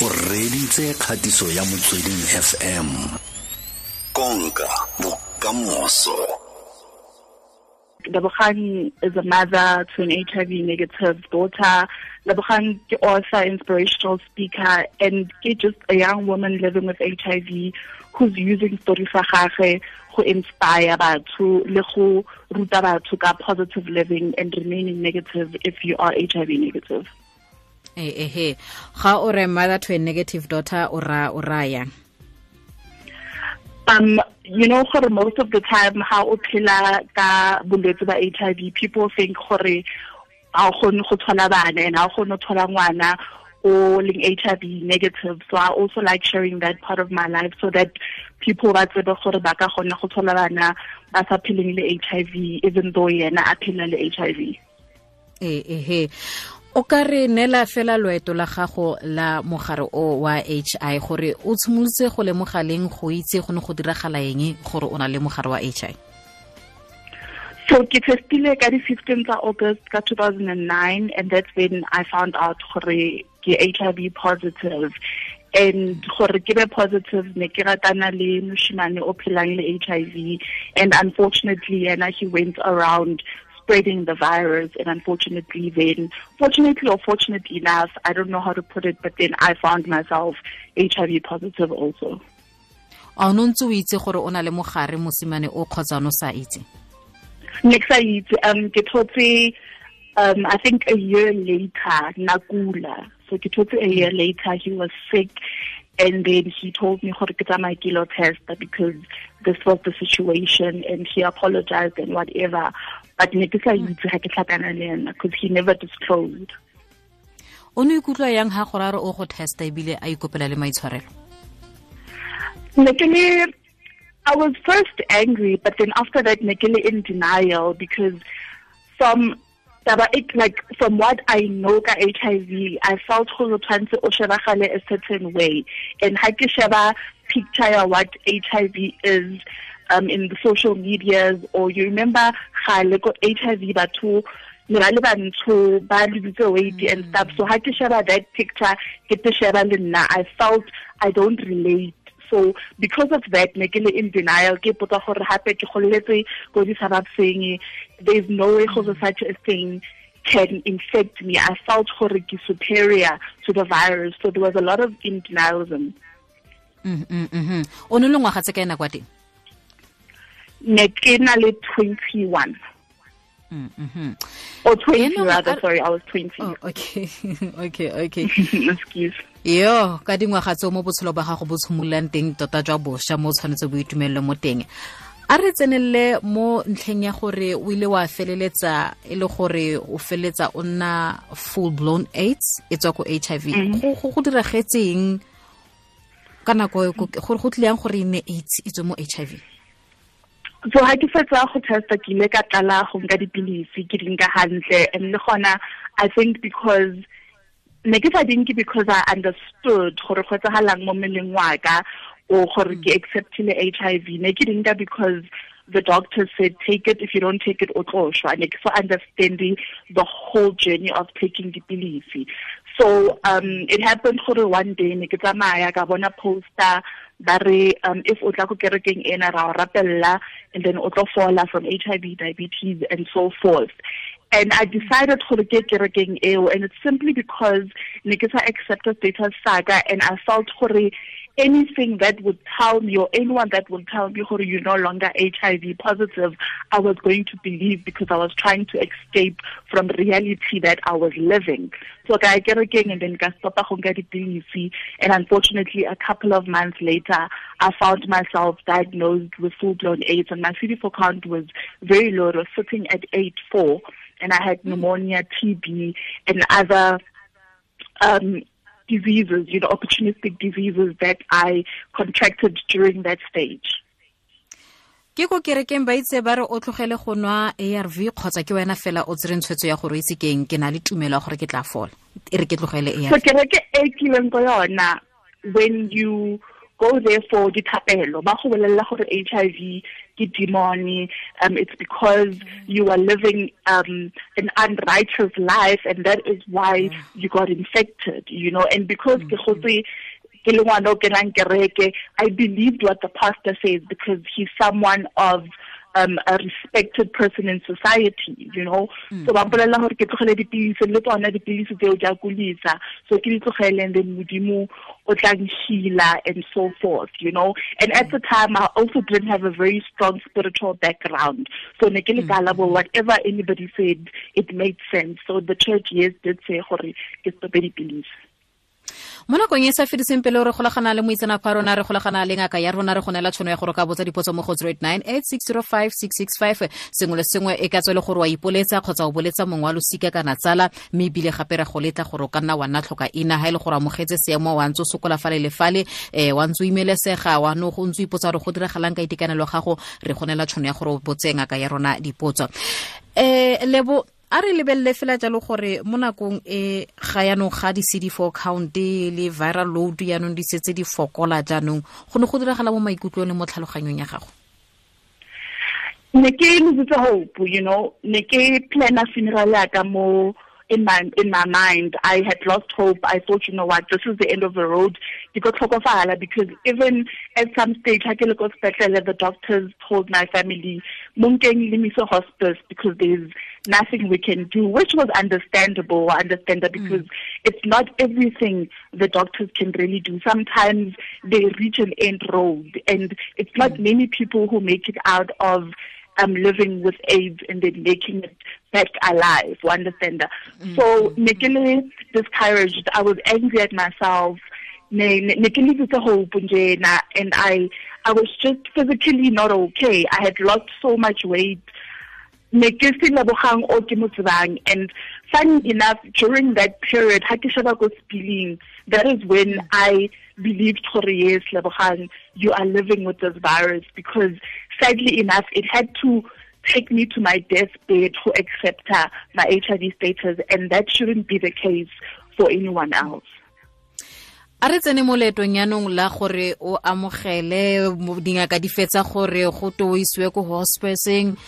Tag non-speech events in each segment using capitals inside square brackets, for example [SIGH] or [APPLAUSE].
o reditse kgatiso ya motsweding fm konka bokamoso Labukhani is a mother to an HIV negative daughter. Labukhani is author, inspirational speaker, and just a young woman living with HIV who's using story sa gagwe go inspire batho le go ruta batho ka positive living and remaining negative if you are HIV negative. Eh eh ga o re mother to a negative daughter o ra o raya. um you know gore most of the time how o phela ka bolwetse ba HIV people think gore a o kgone go thola bana and a o kgone go thola ngwana o leng HIV negative. So I also like sharing that part of my life so that people ba tsebe gore ba ka gone go thola bana ba sa pheleng le HIV even though yena a phela le HIV eh eh o ka re neela fela loeto la gago la mogare o wa hi gore o tshimolotse go lemogaleng go itse go ne go diragala eng gore o na le mogare wa hi so ke testile ka di-15 tsa august ka 2009 and that's when i found out gore ke hiv positive. And gore ke be positive ne ke ratana le moshimane o phelang le hiv and unfortunately yena he went around spreading the virus. And unfortunately, then, fortunately or fortunately enough, I don't know how to put it, but then I found myself HIV positive also. a o ntse o itse gore o na le mogare mosimane o kgotsa no sa itse ne ke sa itse um ke thotse um i think a year later nakula so ke thotse a year later he was sick and then he told me gore ke tsamaye kilo test because this was the situation and he apologized and whatever. But ne ke sa mm. itse ga ke tlhakana le ena because he never disclosed. O ne ikutlwa yang ha gore a re o go testa ebile a ikopela le maitshwarelo? Ne ke le I was first angry, but then after that, Nekele in denial because from like from what I know ka HIV, I felt go tshwantse o shebagale a certain way. And ha ke sheba picture ya what HIV is um, in the social medias or you remember gale ko HIV batho ne ba le bantsho ba lebitse weight and stuff. So ha ke sheba that picture ke te sheba le nna I felt I don't relate so because of that ne ke le in denial ke potsa gore hape ke golletse ko di sababseng there's no way go such a thing can infect me i felt gore ke superior to the virus so there was a lot of in denialism mm mm mm o ne le ngwaga tse ka ena kwa teng ne ke na le 21 Mm -hmm. Or 20 rather, sorry, I was 20. Oh, okay, [LAUGHS] okay, okay. [LAUGHS] Excuse. Yo ka dingwaga tseo mo botshelo ba gago bo tshimololang teng tota jwa bošwa mo o tshwanetse bo itumelelo mo teng. A re tsenelele mo ntlheng ya gore o ile wa feleletsa e le gore o feleletsa o nna full blown aids e tswa ko h i v. Go diragetseng ka nako gore go tlileyang gore e nne aids e tswe mo h i v? So ha ke fetsa go testa ke ile ka tlala go nka dipilisi ke di nka hantle and le gona i think because ne ke sa dinke because i understood gore go etsagalang mo mmeleng wa ka o gore ke acceptile hiv ne ke dinka because the doctor said take it. If you don't take it o tlo shwa. Ne ke so understanding the whole journey of taking dipilisi so um it happened gore one day ne ke tsamaya ka bona poster ba re um if o tla go kerekeng ena ra o rapella and then o tlo fola from hiv diabetes and so forth and I decided to get kerekeng eo and it's simply because ne ke sa accept status saga and I felt gore anything that would tell me or anyone that would tell me gore you're no longer HIV positive I was going to believe because I was trying to escape from the reality that I was living. So I ka kerekeng and then ka stopa go nka dipilisi and unfortunately a couple of months later I found myself diagnosed with full blown AIDS and my CD4 count was very low. It was sitting at 8.4 and I had pneumonia, TB, and other um, diseases, you know, opportunistic diseases that I contracted during that stage. ke ko kerekeng ba itse ba re o tlogele go nwa arv kgotsa ke wena fela o ya gore itse keng ke na le tumelo ya gore ke tla fola e re ke tlogele so kereke e kileng ko yona when you go there for dithapelo. Ba go bolella gore HIV ke demon um it's because you are living um an unrighteous life and that is why you got infected you know? And because ke gotse ke le ngwana o kenang kereke i believed what the pastor says because he's someone of um, a respected person in society you know. Mm. so ba mpolelela gore ke tlogele dipilisi le tsona dipilisi tseo di a kulisa so ke di tlogele and then modimo o tla healer and so forth you know. And at the time i also didn't have a very strong spiritual background. So ne ke le kala whatever anybody said it made sense. So the church yes did say gore ke stope dipilisi mo nakong e sa fediseng pele re golagana le moitsenape a rona re golagana le ngaka ya rona re go neela tšhono ya gore ka botsa dipotso mo go 0898605665 sengwe le sengwe e ka tswele gore wa ipoletsa kgotsa o boletsa mongwe wa losika kana tsala mme ebile gape re go letla gore o ka nna wa nna tlhoka ena. Ga e le gore amogetse seemo wa ntse o sokola fale le fale um wa ntse o imelesega wa no go ntse o ipotsa gore go diragalang ka itekanelo gago re go neela tšhono ya gore o botse ngaka ya rona dipotso. Um lebo a re lebelele fela jalo gore mo nakong e ga yanong ga di-cd four count le viral load yaanong di setse di fokola jaanong go ne go diragala mo maikutlong le mo tlhaloganyong ya gago? Ne ke lositse hope you know ne ke plana funeral yaka mo in my in my mind I had lost hope. I thought, you know what, this is the end of the road. Because even at some stage I the doctors told my family, Limiso hospice because there's nothing we can do, which was understandable, understandable because mm. it's not everything the doctors can really do. Sometimes they reach an end road and it's not mm. many people who make it out of um, living with AIDS and then making it back alive. You understand? Mm-hmm. So, Nikili discouraged. I was angry at myself. Nikili with a hope and I, I was just physically not okay. I had lost so much weight. and funny enough during that period ha ke sheba go spilling that is when i believed yes you are living with this virus because sadly enough, it had to take me to my deathbed to accept uh, my HIV status, and that shouldn't be the case for anyone else. a re tsene mo leetong yaanong la gore o amogele dingaka di fetsa gore go to o isiwe ko hospiceng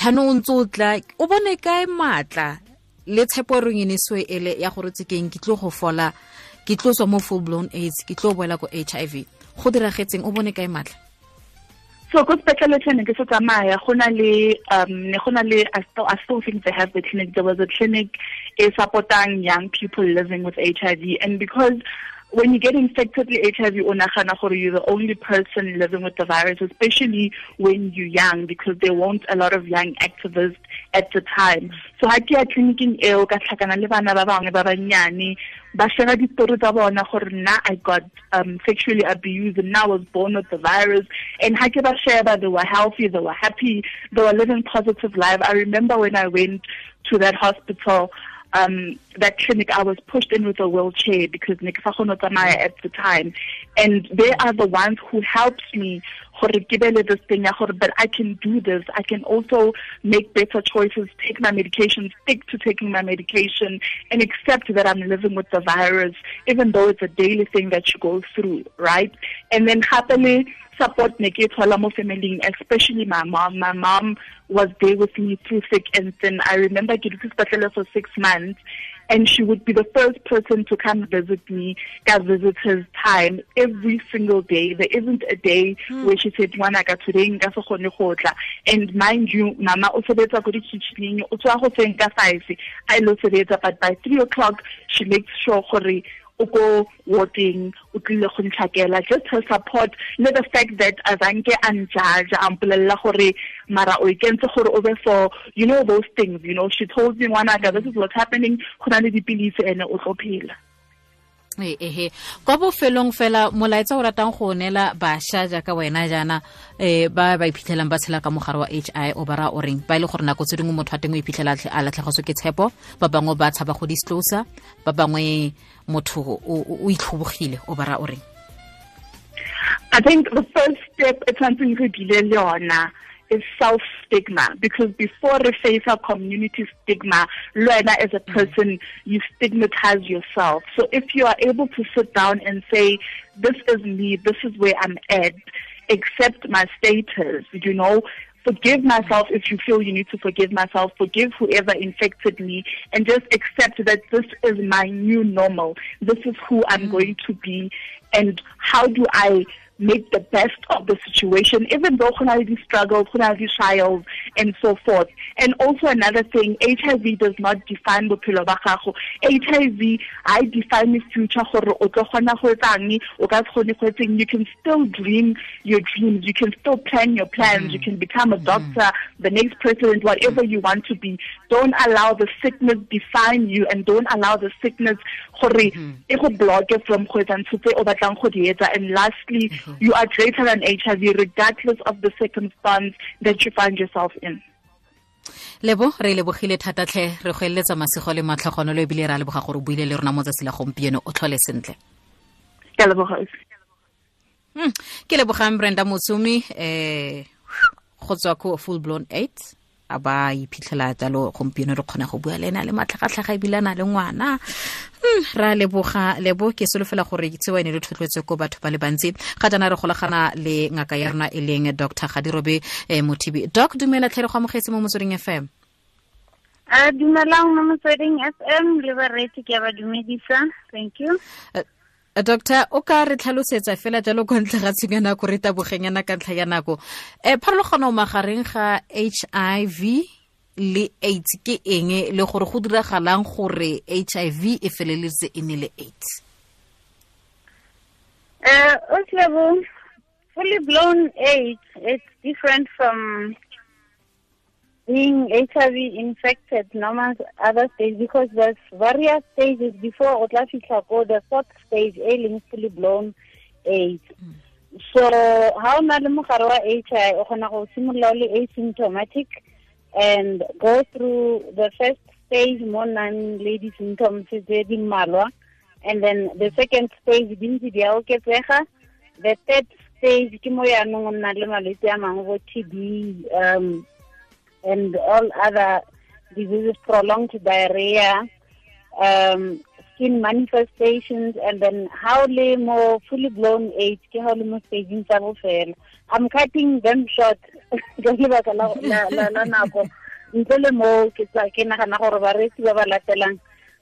yaanong o ntse o tla o bone kae maatla? Le tshepo e reng enesiwe ele ya gore tsekeng ke tlo go fola ke tlo tswa mo full blown aids ke tlo boela ko h i v. Go diragetseng o bone kae maatla so ko specialty ne ke se tsamaya go na le um ne go na le I still, I still think they have the clinic. There was a clinic e supporting young people living with HIV and because when you get infected with HIV you're the only person living with the virus especially when you're young because there weren't a lot of young activists at the time. So ha ke ya clinicing eo I got um, sexually abused and now I was born with the virus. And ha ke ba share they were healthy they were happy they were living positive life. I remember when I went to that hospital um, that clinic, I was pushed in with a wheelchair because Nick at the time. And they are the ones who helped me but I can do this. I can also make better choices, take my medication, stick to taking my medication, and accept that I'm living with the virus, even though it's a daily thing that you go through, right? And then happily, support ne ke thola mo family especially my mom my mom was there with me through thick and thin i remember dutse sepetlele for 6 months and she would be the first person to come visit me at visitor's time every single day. There isn't a day mm. where she said ngwana ka today nka se gone go tla. And mind you mama o sebetsa go di-kitcheneng o tswa go tseng ka five. A ile sebetsa but by three o'clock she makes sure gore o ko warding o tlile go ntlhakela. Just her support le the fact that azanke a njaja a mpolelela gore mara o ikentse gore o be for you know those things you know. She told me ngwanaka this is what's happening go na le dipilisi ene o tlo ehe kwa bofelong fela molaetsa o ratang go neela bašwa jaaka wena jaana um ba ba iphitlhelang ba tshela ka mogare wa h i o bara o reng? Ba e le gore nako tse dingwe motho a teng o iphitlhela a latlhegetswe ke tshepo ba bangwe ba tshaba go disclosa ba bangwe motho o itlhobogile o bara o reng? I think the first step e tshwantseng re dile le yona is self stigma because before we face our community stigma, Luena as a person, you stigmatize yourself. So if you are able to sit down and say, This is me, this is where I'm at, accept my status, you know, forgive myself if you feel you need to forgive myself, forgive whoever infected me, and just accept that this is my new normal. This is who I'm mm. going to be, and how do I make the best of the situation, even though these struggles, these trials, and so forth. And also another thing, HIV does not define bophelo ba gago. HIV I define the future gore o tlo gona go etsang, o ka se go etseng. You can still dream your dreams. You can still plan your plans. Mm. You can become a doctor, mm. the next president, whatever you want to be. Don't allow the sickness define you and don't allow the sickness gore mm. e go block from go etsa ntho tse o batlang go di etsa. And lastly, mm you are greater than HIV regardless of the circumstance that you find yourself in. lebo re lebogile thatatlhe re go eletsa masego le matlhogonolo ebile re a leboga gore o buile le rona mo tsatsi la gompieno o tlhole sentle hmm, ke lebogang brenda motsumi um go tswa ko full blown aids a ba iphitlhela jalo gompieno re kgona go bua le ena le matlhagatlhaga ebile a na le ngwana. Hmm, ra leboga lebo ke solofela gore tseo ene le tlhotlhwetse ko batho ba le bantsi. Ga jaana re golagana le ngaka ya rona e leng dr gadirobe eh, mothibi. Doc dumela tlhere go amogetse mo motsweding fm a dumelang mo motsweding fm le bareti ke a ba dumedisa. Thank you. Uh, doctor o ka re tlhalosetsa fela jalo kwa ntle ga tshenyo nako re tabogengyana ka ntlha ya nako. Um pharologano magareng ga h i v le aids ke eng? Le gore go diragalang gore h i v e feleletse e ne le aids? Uh, okay, fully blown AIDS, it's different from being HIV infected normal other stage because there's various stages before o tla go the fourth stage ailing fully blown AIDS. Mm. So how na le mogare HIV o go simolola le asymptomatic and go through the first stage more nang le di-symptoms tse and then the second stage a the third stage ke mo yaanong o nna le malwetse a TB um and all other diseases, prolonged diarrhea, um, skin manifestations, and then how more fully blown AIDS, how more staging I'm cutting them short. [LAUGHS] ntle le mo ke ke nagana gore bareetsi ba ba latelang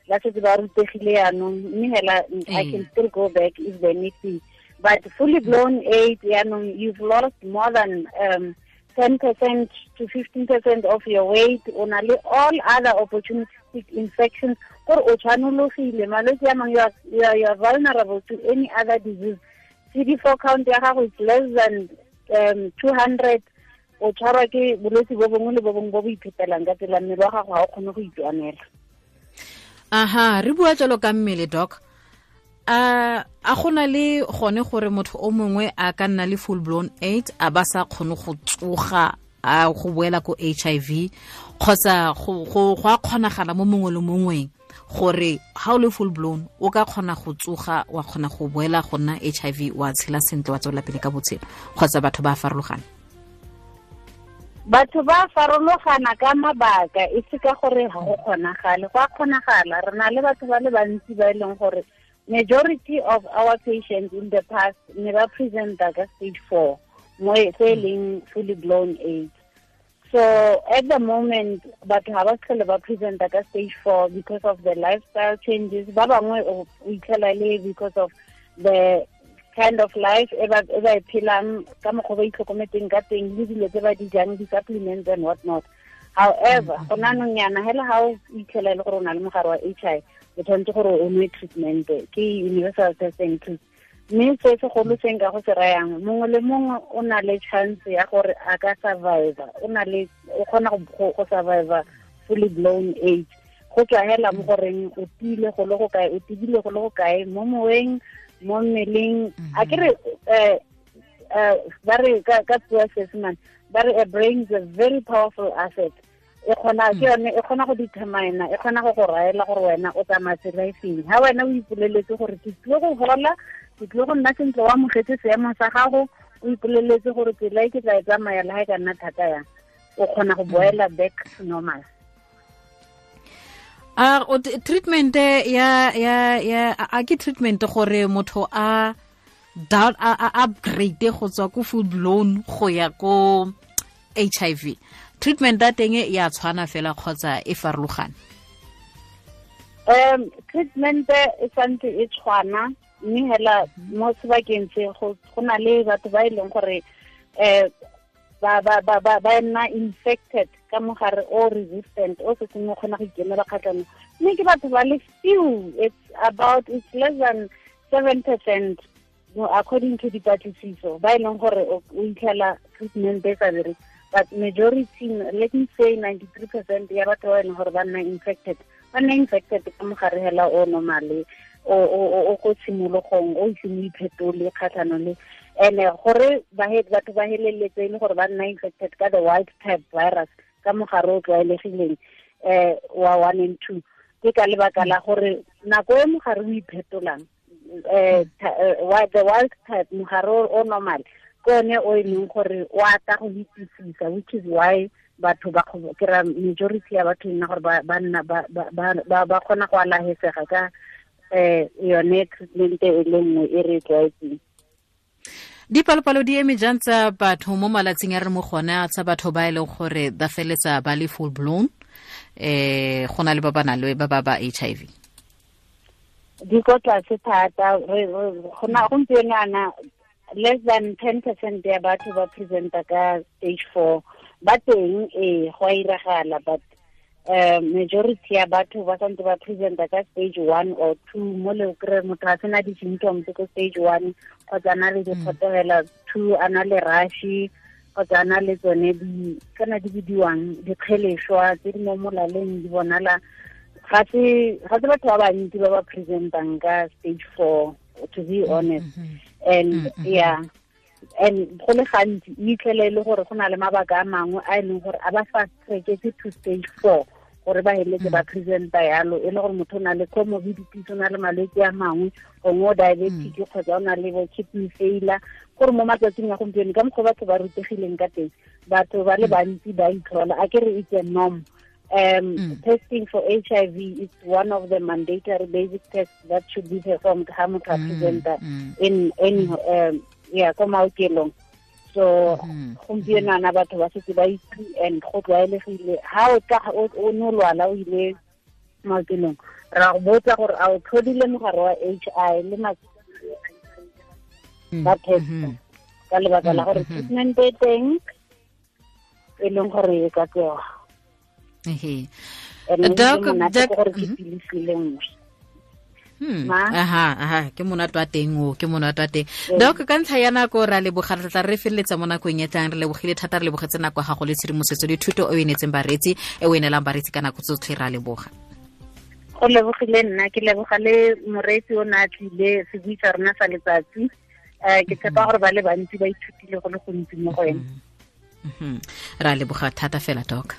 ba setse ba rutegile yaanong mme hela i can still go back if they need to but fully blown AIDS yaanong you've lost more than um, 10% to 15% of your weight o na all other opportunistic infections gore o tshwanologile. Malwetse a mangwe you are vulnerable to any other disease. Cd4 count ya gago is less than um, 200 o tshwarwa ke bolwetse bo bongwe le bo bongwe bo bo iphetelang ka tsela mmele wa gago ga o kgone go itwanela. Aha re bua jalo ka mmele doc a a gona le gone gore motho o mongwe a ka nna le full blown AIDS a ba sa kgone go tsoga a go boela ko HIV kgotsa go go a kgonagala mo mongwe le mongwe gore ha o le full blown o ka kgona go tsoga wa kgona go boela go nna HIV wa tshela sentle wa tswela pele ka botshelo kgotsa batho ba farologana batho ba farologana ka mabaka e se ka gore ga go kgonagale go a kgonagala. Re na le batho ba le bantsi ba e leng gore majority of our patients in the past never present ka stage four mo failing hmm. fully blown AIDS. So at the moment, but ga ba tlhole ba present ka stage four because of the lifestyle changes. Ba bangwe o itlhela le because of the kind of life e ba e phelang ka mokgwa ba itlhokometseng ka teng le dilo tse ba di jang di-supplements and what not however hmm. go nanong yana hela ga o itlhela le gore o na le mogare wa h i o tshwanetse gore o nwe treatment ke universal testing treat mme se segolo se nka go se rayang mongwe le mongwe o na le chance ya gore a ka survivor o na le o kgona go survivor fully blown age. Go tswa hela mo goreng o tile go le go kae o tibile go le go kae mo moweng mo mmeleng. A ke re um ba re ka puo sesemane ba re a brain is a very powerful asset e kgona ke yone e kgona go determina e kgona go go raela gore wena o tsamaya tsela e feng wena o ipoleletse gore ke tlile go gola ke tlile go nna sentle wa mogetse seemo sa gago o ipoleletse gore tsela e ke tla e tsamaya le ga e ka nna thata yang o kgona go boela back to normal. A o treatment ya ya ya a ke treatment gore motho a down a upgrade go tswa ko food loan go ya ko HIV treatment ya teng e a tshwana fela kgotsa e farologane? Um treatment e santse e tshwana mme hela mo sebakeng se go na le batho ba e leng gore um ba nna infected ka mogare o resistant o se sengwe kgona go ikemela kgatlhanong. Mme ke batho ba le few it's about it's less than seven percent according to dipatlisiso ba e leng gore o itlhela treatment e sa bere but majority let me say ninety three percent ya batho ba e leng gore ba nna infected ba nna infected ka mogare hela o normale o go tshimologong o ise mo iphetole kgatlhanong le and gore batho ba heleletse e le gore ba nna infected ka the wild type virus ka mogare o tlwaelegileng um wa one and two ke ka lebaka la gore nako e mogare o iphetolang um the wild type mogare o normal ke one o e leng gore o ata go itisisa which is why batho ba kry majority ya batho e nna gore ba kgona go alagesega ka um yone treatment e le nngwe e re tlwaetseng. Dipalopalo di eme jang tsa batho mo malatsing a re mo gona tsa batho ba e leng gore ba feletsa ba le full blown? Eh go na le ba ba na le ba ba ba HIV di ko tlase thata gompieno ana less than ten percent ya batho ba presenta ka stage four. Ba teng ee go a iragala but um majority ya batho ba santse ba presenta ka stage one or two. Mo le kry motho a sena di-symptoms ko stage one kgotsa na le dikgotlogela two a na le rushi kgotsa a na le tsone di kana di bidiwang dikgeleswa tse di mo molaleng di bonala ga se batho ba bantsi ba ba presentang ka stage four to be honest and mm, mm, mm. yeah. And go le gantsi e itlhele le gore go na le mabaka a mangwe a e leng gore a ba treketse to stage four gore ba heletse ba presenta yalo. E le gore motho o na le comorbidities o na le malwetse a mangwe gongwe o diabetic kgotsa o na le bo kidney failure. Gore mo matsatsing a gompieno ka mokgwa batho ba rutegileng ka teng batho ba le bantsi ba itlhola a kere it's a norm um mm. testing for HIV is one of the mandatory basic tests that should be performed. Ha motho a hmm, presenta mm. in any hmm. um, yeah ko maokelong. So hmm, gompieno ana batho ba setse ba itse and go tlwaelegile. Ha o tla o ne o lwala o ile maokelong ra go botsa gore a o tlhodile mogare wa h i le ba testa ka lebaka la gore treatment e teng e leng gore e ka tsewa monato a aha aha ke monate wa teng o ke monate wa teng. Doc ka ntlha ya nako ra leboga re tla re feleletsa mo nakong e tlang re lebogile thata re lebogetse nako ya gago le tshedimosetso le thuto e o e netseng bareetsi e o e nelang bareetsi ka nako tsotlhe ra leboga. Go lebogile nna ke leboga le moreetsi o ne a tlile se buisa rona sa letsatsi. Um ke tshepa gore ba le bantsi ba ithutile go le gontsi mo go ene ra leboga thata fela doc